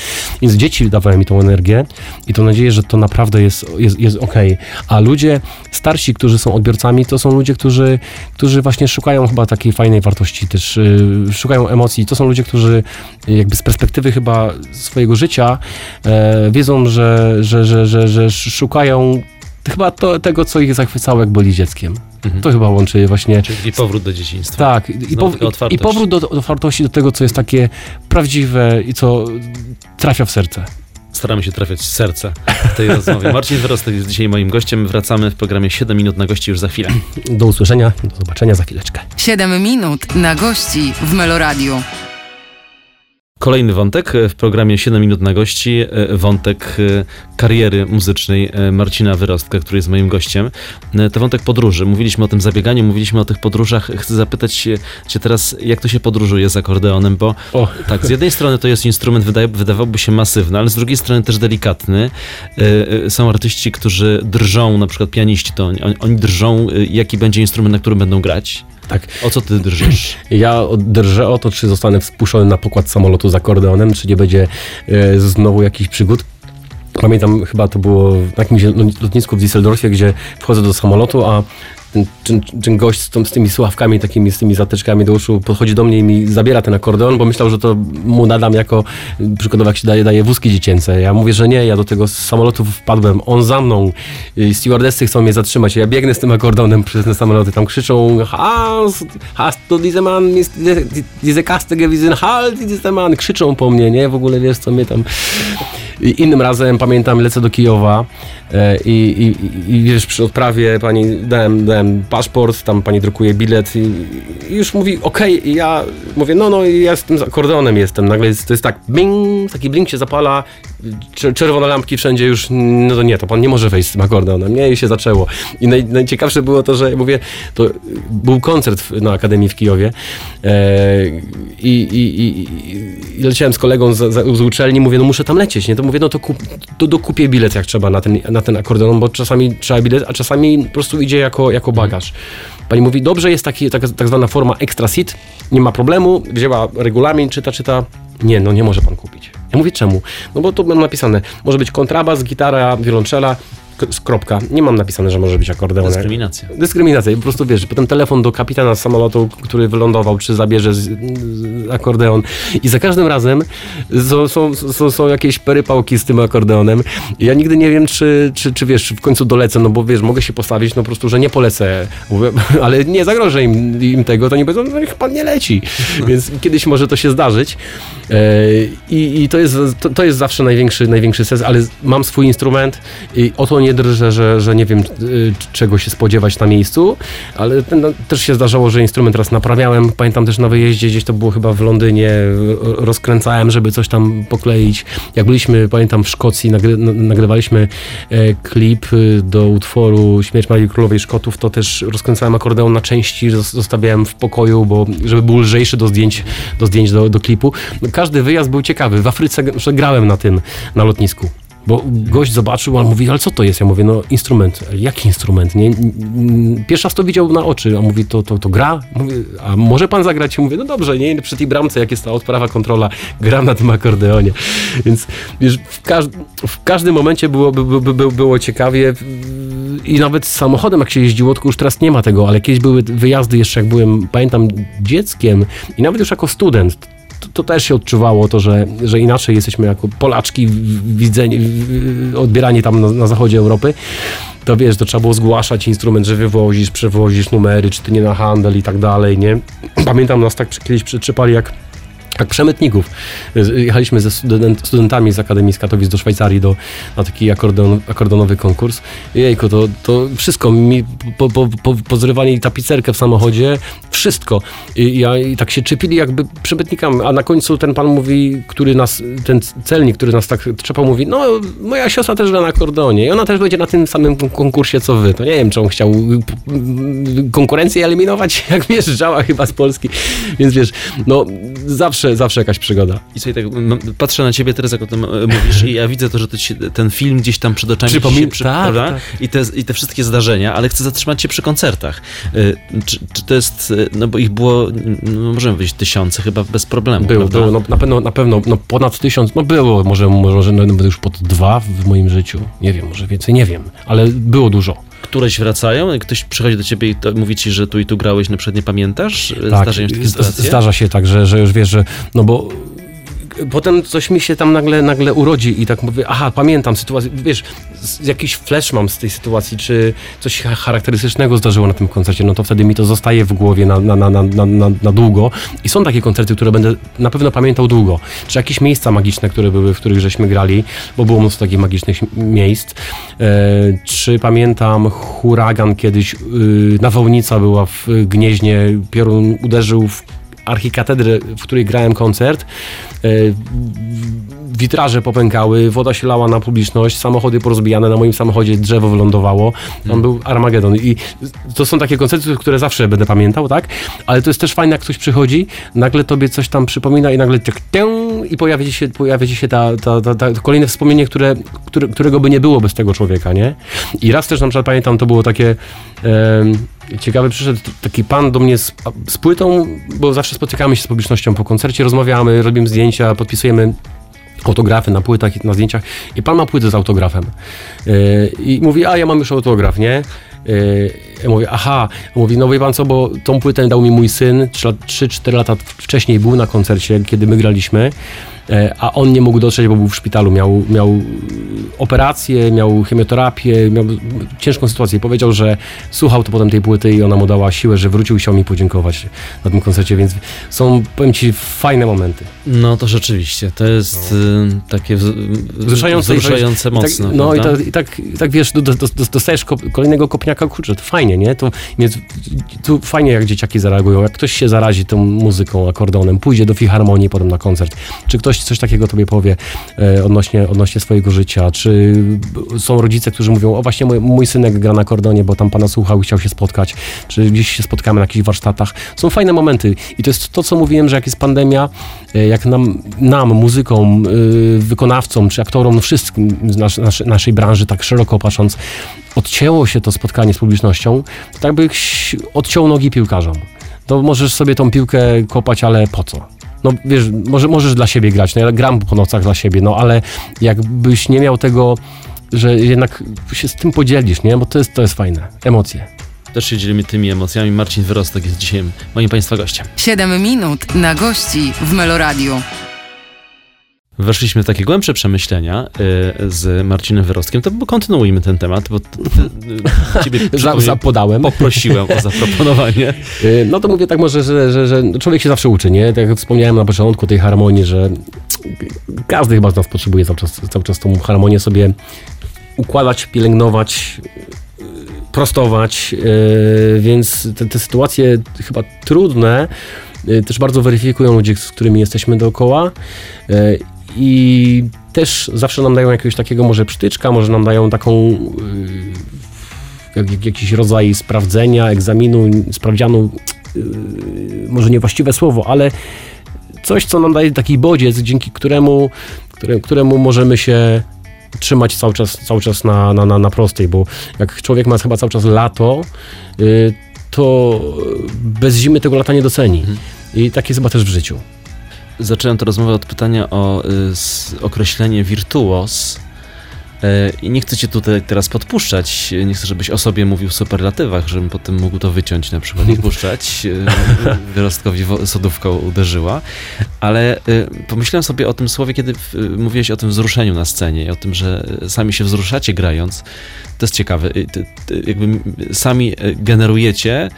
Więc dzieci dawały mi tą energię i tą nadzieję, że to naprawdę jest, jest, jest okej. A ludzie starsi, którzy są odbiorcami, to są ludzie, którzy, którzy właśnie szukają chyba takiej fajnej wartości, też y, szukają emocji. To są ludzie, którzy jakby z perspektywy chyba swojego życia e, wiedzą, że, że, że, że, że szukają chyba to, tego, co ich zachwycało, jak byli dzieckiem. Mhm. To chyba łączy właśnie Czyli powrót do dzieciństwa. tak, i, pow- i powrót do, do otwartości, do tego, co jest takie prawdziwe i co trafia w serce. Staramy się trafiać w serce w tej rozmowie. Marcin Wyrostek jest dzisiaj moim gościem. Wracamy w programie 7 minut na gości już za chwilę. Do usłyszenia, do zobaczenia za chwileczkę. 7 minut na gości w Meloradiu. Kolejny wątek e, w programie 7 minut na gości, e, wątek e, kariery muzycznej Marcina Wyrostka, który jest moim gościem. To wątek podróży. Mówiliśmy o tym zabieganiu, mówiliśmy o tych podróżach. Chcę zapytać cię teraz, jak to się podróżuje z akordeonem, bo O, tak, z jednej strony to jest instrument, wydaje, wydawałby się masywny, ale z drugiej strony też delikatny. Są artyści, którzy drżą, na przykład pianiści, to oni, oni drżą, jaki będzie instrument, na którym będą grać. Tak. O co ty drżysz? Ja drżę o to, czy zostanę wpuszczony na pokład samolotu z akordeonem, czy nie będzie e, znowu jakichś przygód. Pamiętam, chyba to było na jakimś lotnisku w Düsseldorfie, gdzie wchodzę do samolotu, a ten, ten, ten gość z, tą, z, tymi słuchawkami, takimi, z tymi zateczkami do uszu, podchodzi do mnie i mi zabiera ten akordeon, bo myślał, że to mu nadam jako, przykładowo jak się daje, daje wózki dziecięce. Ja mówię, że nie, ja do tego samolotu wpadłem, on za mną, stewardessy chcą mnie zatrzymać, ja biegnę z tym akordeonem przez te samoloty, tam krzyczą, hast, hast du diese Mann, diese Kaste gewiesen, halt diese Mann, krzyczą po mnie, nie, w ogóle wiesz, co mnie tam... Innym razem, pamiętam, lecę do Kijowa e, i, i, i wiesz, przy odprawie pani dałem, dałem paszport, tam pani drukuje bilet i, i już mówi, okej, okay, ja mówię, no, no, ja z tym akordeonem jestem. Nagle jest, to jest tak, bing, taki blink się zapala, czerwone lampki wszędzie już, no to nie, to pan nie może wejść z tym akordeonem, nie, i się zaczęło. I naj, najciekawsze było to, że mówię, to był koncert na Akademii w Kijowie e, i, i, i, i, leciałem z kolegą z, z, uczelni, mówię, no muszę tam lecieć, nie, to mówię, no to, kup, to dokupię bilet jak trzeba na ten, na ten akordeon, bo czasami trzeba bilet, a czasami po prostu idzie jako, jako bagaż. Pani mówi, dobrze, jest taki, tak, tak zwana forma extra seat, nie ma problemu, wzięła regulamin, czyta, czyta, nie, no nie może pan kupić. Ja mówię, czemu? No bo tu mam napisane, może być kontrabas, gitara, wiolonczela, kropka. Nie mam napisane, że może być akordeon. Dyskryminacja. Dyskryminacja. Po prostu wiesz, potem telefon do kapitana samolotu, który wylądował, czy zabierze z, z akordeon. I za każdym razem są, są, są, są, jakieś perypałki z tym akordeonem. I ja nigdy nie wiem, czy, czy, czy wiesz, w końcu dolecę, no bo wiesz, mogę się postawić, no po prostu, że nie polecę. Mówię, ale nie zagrożę im, im tego, to nie powiedzą, no niech pan nie leci. Więc kiedyś może to się zdarzyć. E, I, i to, jest, to, to jest zawsze największy, największy sens, ale mam swój instrument i o to nie nie drżę, że, że nie wiem y, czego się spodziewać na miejscu, ale ten, no, też się zdarzało, że instrument raz naprawiałem. Pamiętam też na wyjeździe, gdzieś to było chyba w Londynie, rozkręcałem, żeby coś tam pokleić. Jak byliśmy, pamiętam w Szkocji, nagry, nagrywaliśmy e, klip y, do utworu Śmierć Marii Królowej Szkotów, to też rozkręcałem akordeon na części, zostawiałem w pokoju, bo żeby był lżejszy do zdjęć, do, zdjęć do, do klipu. Każdy wyjazd był ciekawy. W Afryce grałem na tym, na lotnisku. Bo gość zobaczył, on mówi, ale co to jest? Ja mówię, no instrument. Jaki instrument? Nie, pierwszy raz to widział na oczy, a mówi, to, to, to gra? Mówię, a może pan zagrać? Ja mówię, no dobrze, nie, przy tej bramce, jak jest ta odprawa, kontrola, gram na tym akordeonie. Więc wiesz, w, każ w każdym momencie było, by, by, by, było ciekawie i nawet z samochodem, jak się jeździło, tylko już teraz nie ma tego, ale kiedyś były wyjazdy jeszcze, jak byłem, pamiętam, dzieckiem i nawet już jako student, to, to, też się odczuwało to, że, że inaczej jesteśmy jako Polaczki widzeni, odbierani tam na, na zachodzie Europy to wiesz, to trzeba było zgłaszać instrument, że wywozisz, przewozisz numery, czy ty nie na handel i tak dalej, nie? Pamiętam nas tak kiedyś przytrzepali jak jak przemytników. Jechaliśmy ze student, studentami z Akademii z Katowic do Szwajcarii do, na taki akordeon, akordeonowy konkurs. Jejku, to, to wszystko mi po, po, po, pozrywali tapicerkę w samochodzie, wszystko. I, ja, I tak się czepili jakby przemytnikami, a na końcu ten pan mówi, który nas, ten celnik, który nas tak trzepał, mówi, no moja siostra też gra na akordeonie i ona też będzie na tym samym konkursie co wy. To nie wiem, czy on chciał konkurencję eliminować, jak wjeżdżała chyba z Polski. Więc wiesz, no zawsze zawsze, jakaś przygoda. I sobie tak no, patrzę na ciebie teraz, jak o tym e, mówisz i ja widzę to, że ci, ten film gdzieś tam przed oczami Przypomina, się przy, tak, tak. I, te, I te wszystkie zdarzenia, ale chcę zatrzymać się przy koncertach. E, czy, czy to jest, e, no bo ich było, no możemy powiedzieć tysiące chyba bez problemu. Było, było no, na pewno, na pewno no, ponad tysiąc, no było, może, może nawet już pod dwa w moim życiu. Nie wiem, może więcej, nie wiem, ale było dużo któreś wracają? Ktoś przychodzi do ciebie i mówi ci, że tu i tu grałeś, na przykład nie pamiętasz? Tak, Zdarzają się takie sytuacje? Zdarza się tak, że, że już wiesz, że no bo potem coś mi się tam nagle, nagle urodzi i tak mówię, aha, pamiętam sytuację, wiesz, jakiś flash mam z tej sytuacji, czy coś charakterystycznego zdarzyło na tym koncercie, no to wtedy mi to zostaje w głowie na, na, na, na, na, na długo i są takie koncerty, które będę na pewno pamiętał długo, czy jakieś miejsca magiczne, które były, w których żeśmy grali, bo było mnóstwo takich magicznych miejsc, e, czy pamiętam huragan kiedyś, y, nawałnica była w Gnieźnie, piorun uderzył w archikatedrę, w której grałem koncert. Witraże popękały, woda się lała na publiczność, samochody porozbijane, na moim samochodzie drzewo wylądowało. Tam hmm. był Armagedon. I to są takie koncerty, które zawsze będę pamiętał, tak? Ale to jest też fajne, jak ktoś przychodzi, nagle tobie coś tam przypomina i nagle tak i pojawia się, pojawia się ta, ta, ta, ta kolejne wspomnienie, które, które, którego by nie było bez tego człowieka, nie? I raz też na przykład pamiętam, to było takie e, ciekawe, przyszedł taki pan do mnie z, z płytą, bo zawsze spotykamy się z publicznością po koncercie, rozmawiamy, robimy zdjęcia, podpisujemy autografy na płytach na zdjęciach i pan ma płytę z autografem. Yy, I mówi, a ja mam już autograf, nie? Yy, ja mówię, aha, mówi, no wie pan co, bo tą płytę dał mi mój syn 3-4 lata wcześniej był na koncercie, kiedy my graliśmy E, a on nie mógł dotrzeć, bo był w szpitalu, miał, miał operację, miał chemioterapię, miał ciężką sytuację. Powiedział, że słuchał to potem tej płyty i ona mu dała siłę, że wrócił i chciał mi podziękować na tym koncercie, więc są, powiem ci, fajne momenty. No to rzeczywiście, to jest no. y, takie wzruszające, wzruszające i, mocno. Tak, no i tak, i tak, i tak, wiesz, do, do, dostajesz ko kolejnego kopniaka, kurczę, to fajnie, nie? To, więc, to fajnie jak dzieciaki zareagują, jak ktoś się zarazi tą muzyką, akordonem, pójdzie do filharmonii potem na koncert, czy ktoś coś takiego tobie powie e, odnośnie, odnośnie swojego życia, czy są rodzice, którzy mówią, o właśnie mój, mój synek gra na kordonie, bo tam pana słuchał i chciał się spotkać, czy gdzieś się spotkamy na jakichś warsztatach. Są fajne momenty i to jest to, co mówiłem, że jak jest pandemia, e, jak nam, nam muzykom, e, wykonawcom, czy aktorom, no wszystkim z nas, nas, naszej branży, tak szeroko patrząc, odcięło się to spotkanie z publicznością, to tak byś odciął nogi piłkarzom. To możesz sobie tą piłkę kopać, ale po co? No wiesz, może, możesz dla siebie grać, no ja gram po nocach dla siebie, no ale jakbyś nie miał tego, że jednak się z tym podzielisz, nie? Bo to jest, to jest fajne. Emocje. Też się dzielimy tymi emocjami. Marcin Wyrostek jest dzisiaj moim Państwa gościem. 7 minut na gości w Meloradiu weszliśmy w takie głębsze przemyślenia y, z Marcinem Wyrostkiem, to kontynuujmy ten temat, bo ciebie zapodałem. Poprosiłem o zaproponowanie. Y, no to mówię tak może, że, że, że człowiek się zawsze uczy, nie? Tak jak wspomniałem na początku tej harmonii, że każdy chyba z nas potrzebuje cały czas, cały czas tą harmonię sobie układać, pielęgnować, y, prostować, więc te, te sytuacje chyba trudne też bardzo weryfikują ludzi, z którymi jesteśmy dookoła i też zawsze nam dają jakiegoś takiego może przytyczka, może nam dają taką yy, jakiś rodzaj sprawdzenia, egzaminu, sprawdzianu, yy, może niewłaściwe słowo, ale coś, co nam daje taki bodziec, dzięki któremu, które, któremu możemy się trzymać cały czas, cały czas na, na, na, na prostej, bo jak człowiek ma chyba cały czas lato, yy, to bez zimy tego lata nie doceni. Mhm. I tak jest chyba też w życiu. Zacząłem tę rozmowę od pytania o y, określenie wirtuos. E, I nie chcę cię tutaj teraz podpuszczać, nie chcę, żebyś o sobie mówił w superlatywach, żebym potem mógł to wyciąć na przykład i puszczać. E, wyrostkowi sodówką uderzyła. Ale e, pomyślałem sobie o tym słowie, kiedy mówiłeś o tym wzruszeniu na scenie i o tym, że sami się wzruszacie grając. To jest ciekawe. Jakby sami generujecie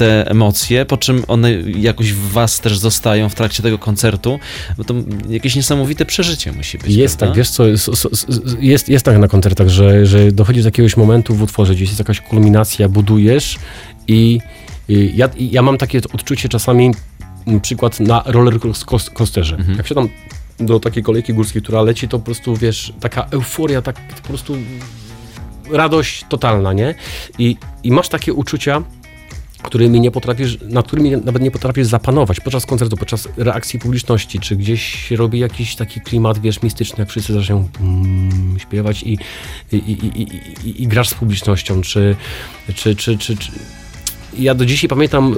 te emocje, po czym one jakoś w was też zostają w trakcie tego koncertu, bo to jakieś niesamowite przeżycie musi być. Jest prawda? tak, wiesz co, jest, jest tak na koncertach, że, że dochodzi do jakiegoś momentu w utworze, gdzieś jest jakaś kulminacja, budujesz i, i ja, ja mam takie odczucie czasami, przykład na roller coasterze. Mhm. Jak się tam do takiej kolejki górskiej, która leci, to po prostu, wiesz, taka euforia, tak po prostu radość totalna, nie? I, i masz takie uczucia, którymi nie potrafisz, nad którymi nawet nie potrafisz zapanować podczas koncertu, podczas reakcji publiczności, czy gdzieś się robi jakiś taki klimat, wiesz, mistyczny, jak wszyscy zaczynają mm, śpiewać i, i, i, i, i grasz z publicznością, czy, czy, czy, czy, czy... Ja do dzisiaj pamiętam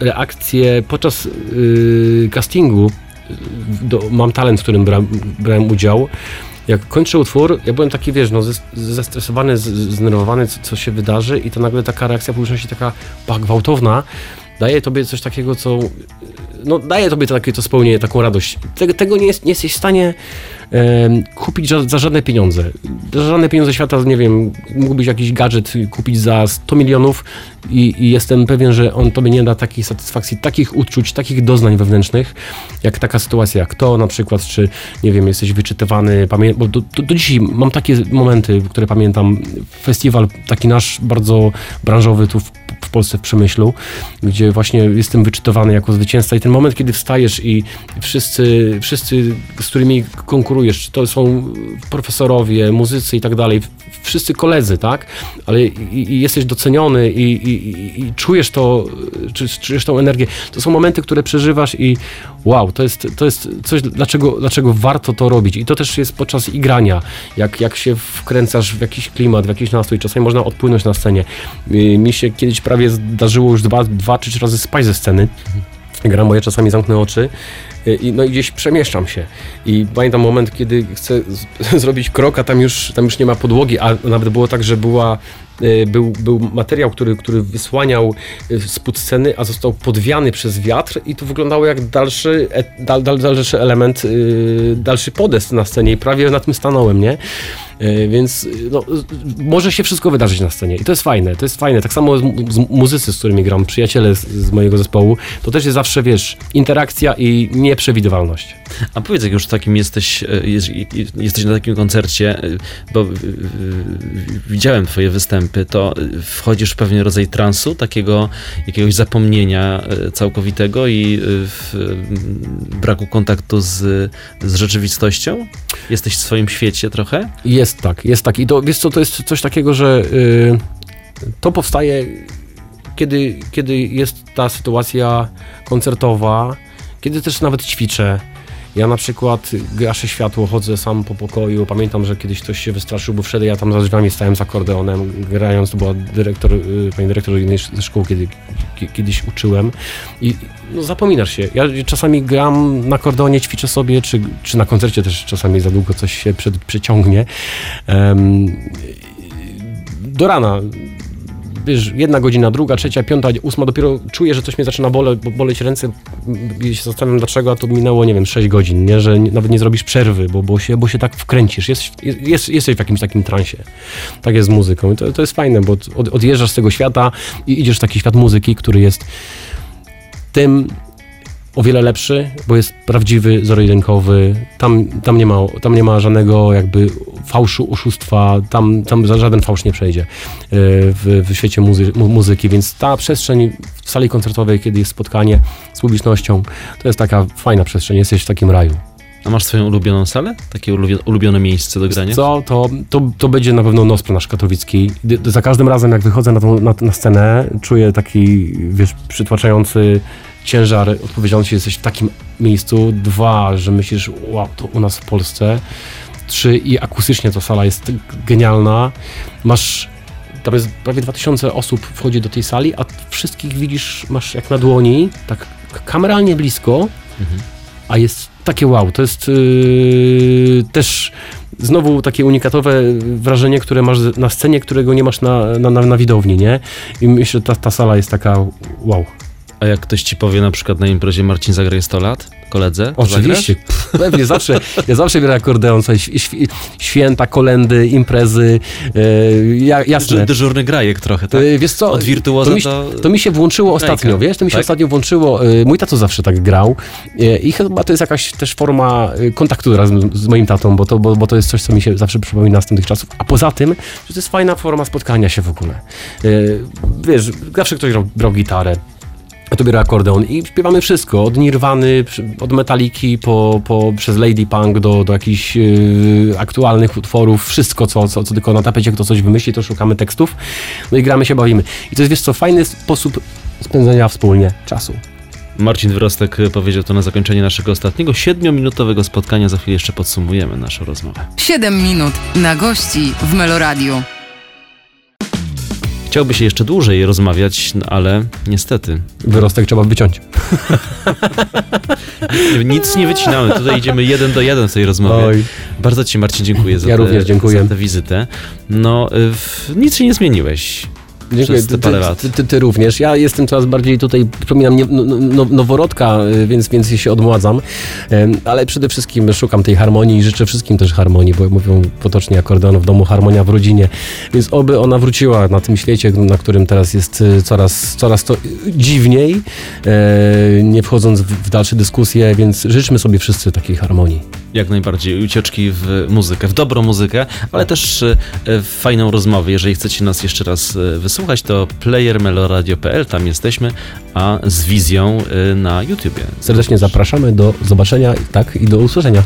reakcję podczas yy, castingu. Do Mam Talent, w którym bra, brałem udział, jak kończę utwór, ja byłem taki, wiesz, no, zestresowany, zdenerwowany, co, co się wydarzy i to nagle taka reakcja publiczności taka gwałtowna daje tobie coś takiego, co no, daje tobie to takie to spełnienie, taką radość. Tego, tego nie, jest, nie jesteś w stanie e, kupić za, za, żadne pieniądze. Za żadne pieniądze świata, nie wiem, mógłbyś jakiś gadżet kupić za 100 milionów i, i, jestem pewien, że on tobie nie da takiej satysfakcji, takich uczuć, takich doznań wewnętrznych, jak taka sytuacja, jak to na przykład, czy nie wiem, jesteś wyczytywany, pamię- bo do, do, do dzisiaj mam takie momenty, które pamiętam, festiwal taki nasz bardzo branżowy tu w w Polsce w Przemyślu, gdzie właśnie jestem wyczytowany jako zwycięzca i ten moment, kiedy wstajesz i wszyscy, wszyscy z którymi konkuruję gratulujesz, czy to są profesorowie, muzycy i tak dalej, wszyscy koledzy, tak? Ale i, i jesteś doceniony i, i, i czujesz to, czy, czujesz tą energię. To są momenty, które przeżywasz i wow, to jest, to jest coś, dlaczego, dlaczego warto to robić. I to też jest podczas igrania, jak, jak się wkręcasz w jakiś klimat, w jakiś nastrój, czasami można odpłynąć na scenie. Mi się kiedyś prawie zdarzyło już dwa, dwa czy trzy razy spać ze sceny. Gram, bo ja czasami zamknę oczy i, no i gdzieś przemieszczam się. I pamiętam moment, kiedy chcę zrobić krok, a tam już, tam już nie ma podłogi, a nawet było tak, że była e, był, był materiał, który, który wysłaniał e, spód sceny, a został podwiany przez wiatr i to wyglądało jak dalszy, dal, dal, dalszy element, e, dalszy podest na scenie i prawie na tym stanąłem, nie? E, więc no, może się wszystko wydarzyć na scenie i to jest fajne, to jest fajne. Tak samo z, z muzycy, z którymi gram, przyjaciele z, z, mojego zespołu, to też jest zawsze, wiesz, interakcja i nieprzewidywalność. A powiedz, jak już takim jesteś, e, jesteś na takim koncercie, e, bo widziałem twoje występy, to wchodzisz w pewien rodzaj transu, takiego jakiegoś zapomnienia całkowitego i braku kontaktu z, z rzeczywistością? Jesteś w swoim świecie trochę? Jest jest tak, jest tak. I to, wiesz co, to jest coś takiego, że y, to powstaje, kiedy, kiedy jest ta sytuacja koncertowa, kiedy też nawet ćwiczę. Ja na przykład gaszę światło, chodzę sam po pokoju. Pamiętam, że kiedyś ktoś się wystraszył, bo wszedł ja tam za drzwiami stałem z akordeonem, grając. To była dyrektor, y, pani dyrektor jednej ze szkół, kiedy kiedyś uczyłem. I no, zapominasz się. Ja czasami gram na akordeonie, ćwiczę sobie, czy, czy na koncercie też czasami za długo coś się przed, przeciągnie. Um, do rana wiesz, jedna godzina, druga, trzecia, piąta, ósma, dopiero czuję, że coś mnie zaczyna bole, boleć ręce i się zastanawiam dlaczego, a to minęło, nie wiem, sześć godzin, nie? że nawet nie zrobisz przerwy, bo, bo, się, bo się tak wkręcisz, jest, jest, jesteś w jakimś takim transie. Tak jest z muzyką i to, to jest fajne, bo od, odjeżdżasz z tego świata i idziesz w taki świat muzyki, który jest tym o wiele lepszy, bo jest prawdziwy, zero-jedynkowy. Tam, tam, nie ma, tam nie ma żadnego jakby fałszu, oszustwa, tam, tam żaden fałsz nie przejdzie e, w, w świecie muzy muzyki, więc ta przestrzeń w sali koncertowej, kiedy jest spotkanie z publicznością, to jest taka fajna przestrzeń, jesteś w takim raju. A masz swoją ulubioną salę? Takie ulubione miejsce do grania? Co, to, to, to będzie na pewno Nospr nasz katowicki. Za każdym razem, jak wychodzę na, tą, na, na scenę, czuję taki, wiesz, przytłaczający ciężar odpowiedzialności, jesteś w takim miejscu. Dwa, że myślisz, wow, to u nas w Polsce. Trzy, i akustycznie ta sala jest genialna. Masz, tam jest prawie 2000 osób wchodzi do tej sali, a wszystkich widzisz, masz jak na dłoni, tak kameralnie blisko, mhm. a jest takie wow, to jest yy, też znowu takie unikatowe wrażenie, które masz na scenie, którego nie masz na, na, na widowni, nie? I myślę, że ta, ta sala jest taka wow. A jak ktoś ci powie na przykład na imprezie Marcin zagraje 100 lat, koledze? Oczywiście, pewnie zawsze, ja zawsze biorę akordeon, coś, święta, kolendy, imprezy, e, jasne. Dyżurny grajek trochę, tak? E, wiesz co, Od wirtuoza to mi, do... to mi się włączyło ostatnio, wiesz, to mi się tak? ostatnio włączyło, e, mój tato zawsze tak grał i chyba to jest jakaś też forma kontaktu razem z moim tatą, bo to, bo, bo to jest coś, co mi się zawsze przypomina z tych czasów, a poza tym, że to jest fajna forma spotkania się w ogóle. Wiesz, zawsze ktoś grał, grał gitarę, to biorę akordeon i śpiewamy wszystko, od Nirwany, od Metaliki po, po, przez Lady Punk do, do jakichś yy, aktualnych utworów, wszystko co, co, co tylko na tapecie kto coś wymyśli, to szukamy tekstów, no i gramy się, bawimy. I to jest, wiesz co, fajny sposób spędzenia wspólnie czasu. Marcin Wyrostek powiedział to na zakończenie naszego ostatniego siedmiominutowego spotkania. Za chwilę jeszcze podsumujemy naszą rozmowę. Siedem minut na gości w Meloradiu. Chciałby się jeszcze dłużej rozmawiać, no ale niestety. Wyrostek trzeba wyciąć. Nic nie wycinamy. Tutaj idziemy jeden do jeden w tej rozmowie. Oj. Bardzo Ci, Marcin, dziękuję za, ja te, również dziękuję. za tę wizytę. No, w, nic się nie zmieniłeś. Dziękuję. Ty, ty, ty, ty, również. Ja jestem coraz bardziej tutaj, przypominam, nie, no, no, noworodka, y, więc, więc się odmładzam, ale przede wszystkim szukam tej harmonii i życzę wszystkim też harmonii, bo mówią potocznie akordeon w domu, harmonia w rodzinie, więc oby ona wróciła na tym świecie, na którym teraz jest y, coraz, coraz to dziwniej, nie wchodząc w dalsze dyskusje, więc życzmy sobie wszyscy takiej harmonii. Jak najbardziej. Ucieczki w muzykę, w dobrą muzykę, ale też e, w fajną rozmowę. Jeżeli chcecie nas jeszcze raz e, wysłuchać, to playermeloradio.pl, tam jesteśmy, a z wizją e, na YouTubie. Serdecznie zapraszamy do zobaczenia tak, i do usłyszenia.